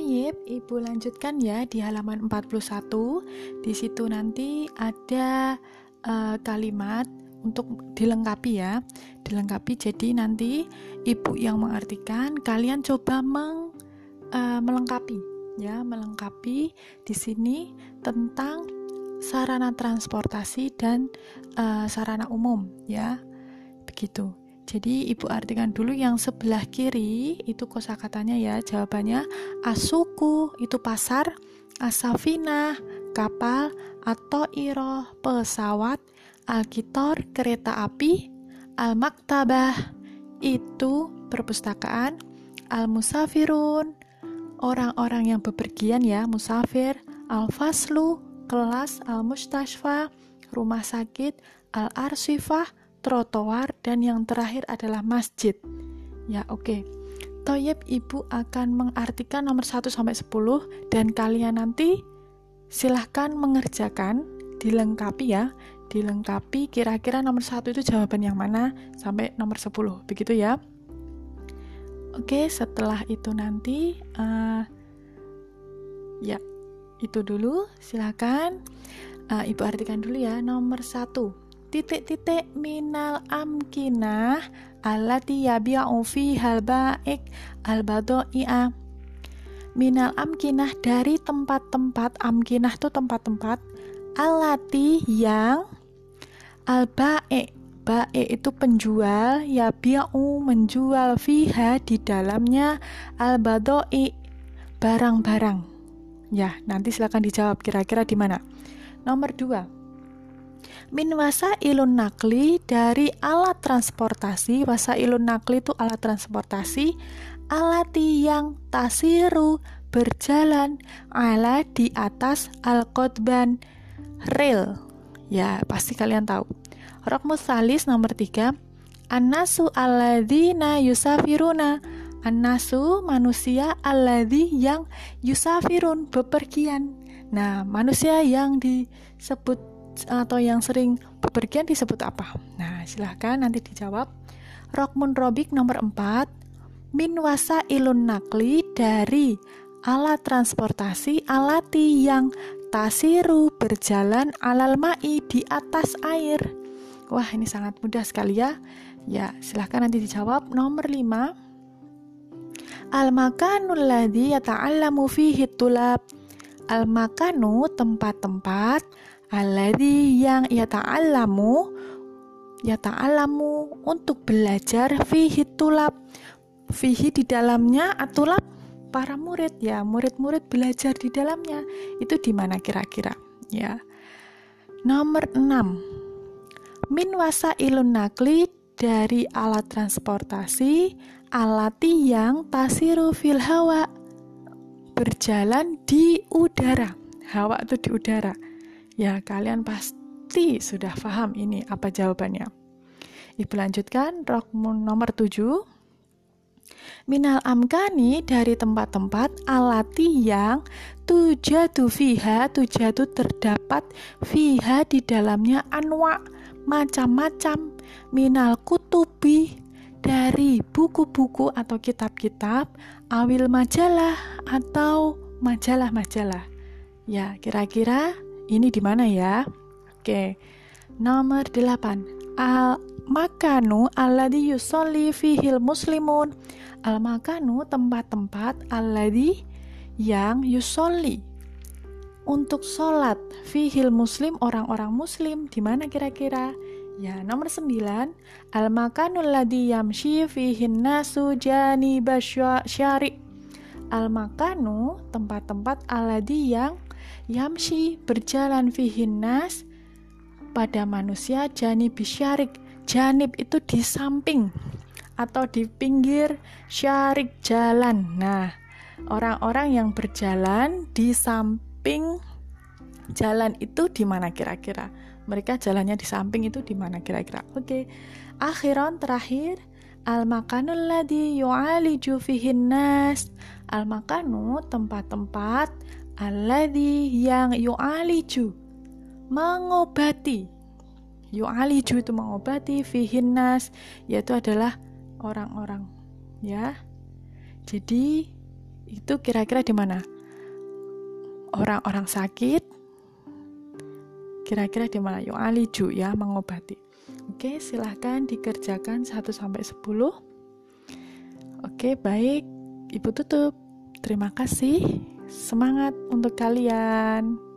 Toyib, Ibu lanjutkan ya di halaman 41. Di situ nanti ada uh, kalimat untuk dilengkapi ya. Dilengkapi jadi nanti Ibu yang mengartikan, kalian coba meng, uh, melengkapi ya, melengkapi di sini tentang sarana transportasi dan uh, sarana umum ya. Begitu. Jadi ibu artikan dulu yang sebelah kiri itu kosakatanya ya. Jawabannya asuku itu pasar, asafina kapal atau iroh pesawat, alkitor kereta api, al-maktabah itu perpustakaan, al-musafirun orang-orang yang bepergian ya, musafir, al-faslu kelas, al-mustashfa rumah sakit, al-arsifah trotoar, dan yang terakhir adalah masjid. Ya, oke. Okay. Toyib ibu akan mengartikan nomor 1 sampai 10 dan kalian nanti silahkan mengerjakan dilengkapi ya dilengkapi kira-kira nomor satu itu jawaban yang mana sampai nomor 10 begitu ya oke setelah itu nanti uh, ya itu dulu silahkan uh, ibu artikan dulu ya nomor satu titik-titik minal amkinah allati yabi'u hal baik al badoi'a minal amkinah dari tempat-tempat amkinah itu tempat-tempat alati yang al baik itu penjual yabi'u menjual fiha di dalamnya al badoi barang-barang. Ya nanti silakan dijawab kira-kira di mana. Nomor dua min wasa ilun nakli dari alat transportasi. Wasa ilun nakli itu alat transportasi. Alati yang tasiru berjalan ala di atas al kotban rel ya pasti kalian tahu. Rokmus salis nomor tiga. Anasu aladina yusafiruna. Anasu manusia aladi yang yusafirun bepergian. Nah manusia yang disebut atau yang sering bepergian disebut apa? Nah, silahkan nanti dijawab. Rokmun Robik nomor 4 Min ilun nakli dari alat transportasi alati yang tasiru berjalan alal ma'i di atas air. Wah, ini sangat mudah sekali ya. Ya, silahkan nanti dijawab. Nomor 5 Al-makanul ladhi yata'allamu fihi tulab Al-makanu tempat-tempat alladhi yang ia ta'alamu ya ta'alamu untuk belajar fihi tulab fihi di dalamnya atulab para murid ya murid-murid belajar di dalamnya. Itu di mana kira-kira? Ya. Nomor 6 min wasa ilun nakli dari alat transportasi alati yang tasiru fil hawa berjalan di udara. Hawa itu di udara Ya, kalian pasti sudah paham ini apa jawabannya. Ibu lanjutkan, rokmun nomor 7. Minal amkani dari tempat-tempat alati yang tujatu fiha, tujatu terdapat fiha di dalamnya anwa macam-macam minal kutubi dari buku-buku atau kitab-kitab awil majalah atau majalah-majalah. Ya, kira-kira ini di mana ya? Oke. Nomor 8. Al makanu alladhi yusolli fihil muslimun. Al makanu tempat-tempat alladhi yang yusolli untuk sholat fihil muslim orang-orang muslim di mana kira-kira? Ya, nomor 9. Al makanul ladhi yamshi fihin nasu jani syari. Al makanu tempat-tempat alladhi yang Yamshi berjalan fihinnas pada manusia janib syarik. Janib itu di samping atau di pinggir syarik jalan. Nah, orang-orang yang berjalan di samping jalan itu di mana kira-kira? Mereka jalannya di samping itu di mana kira-kira? Oke. Akhiran terakhir al makanul ladhi yu'aliju fihin nas. Al makanu tempat-tempat alladhi yang yu'aliju mengobati yu'aliju itu mengobati fihinnas yaitu adalah orang-orang ya jadi itu kira-kira di mana? Orang-orang sakit kira-kira di mana? Yung aliju ya, mengobati. Oke, silahkan dikerjakan 1 sampai 10. Oke, baik. Ibu tutup. Terima kasih. Semangat untuk kalian.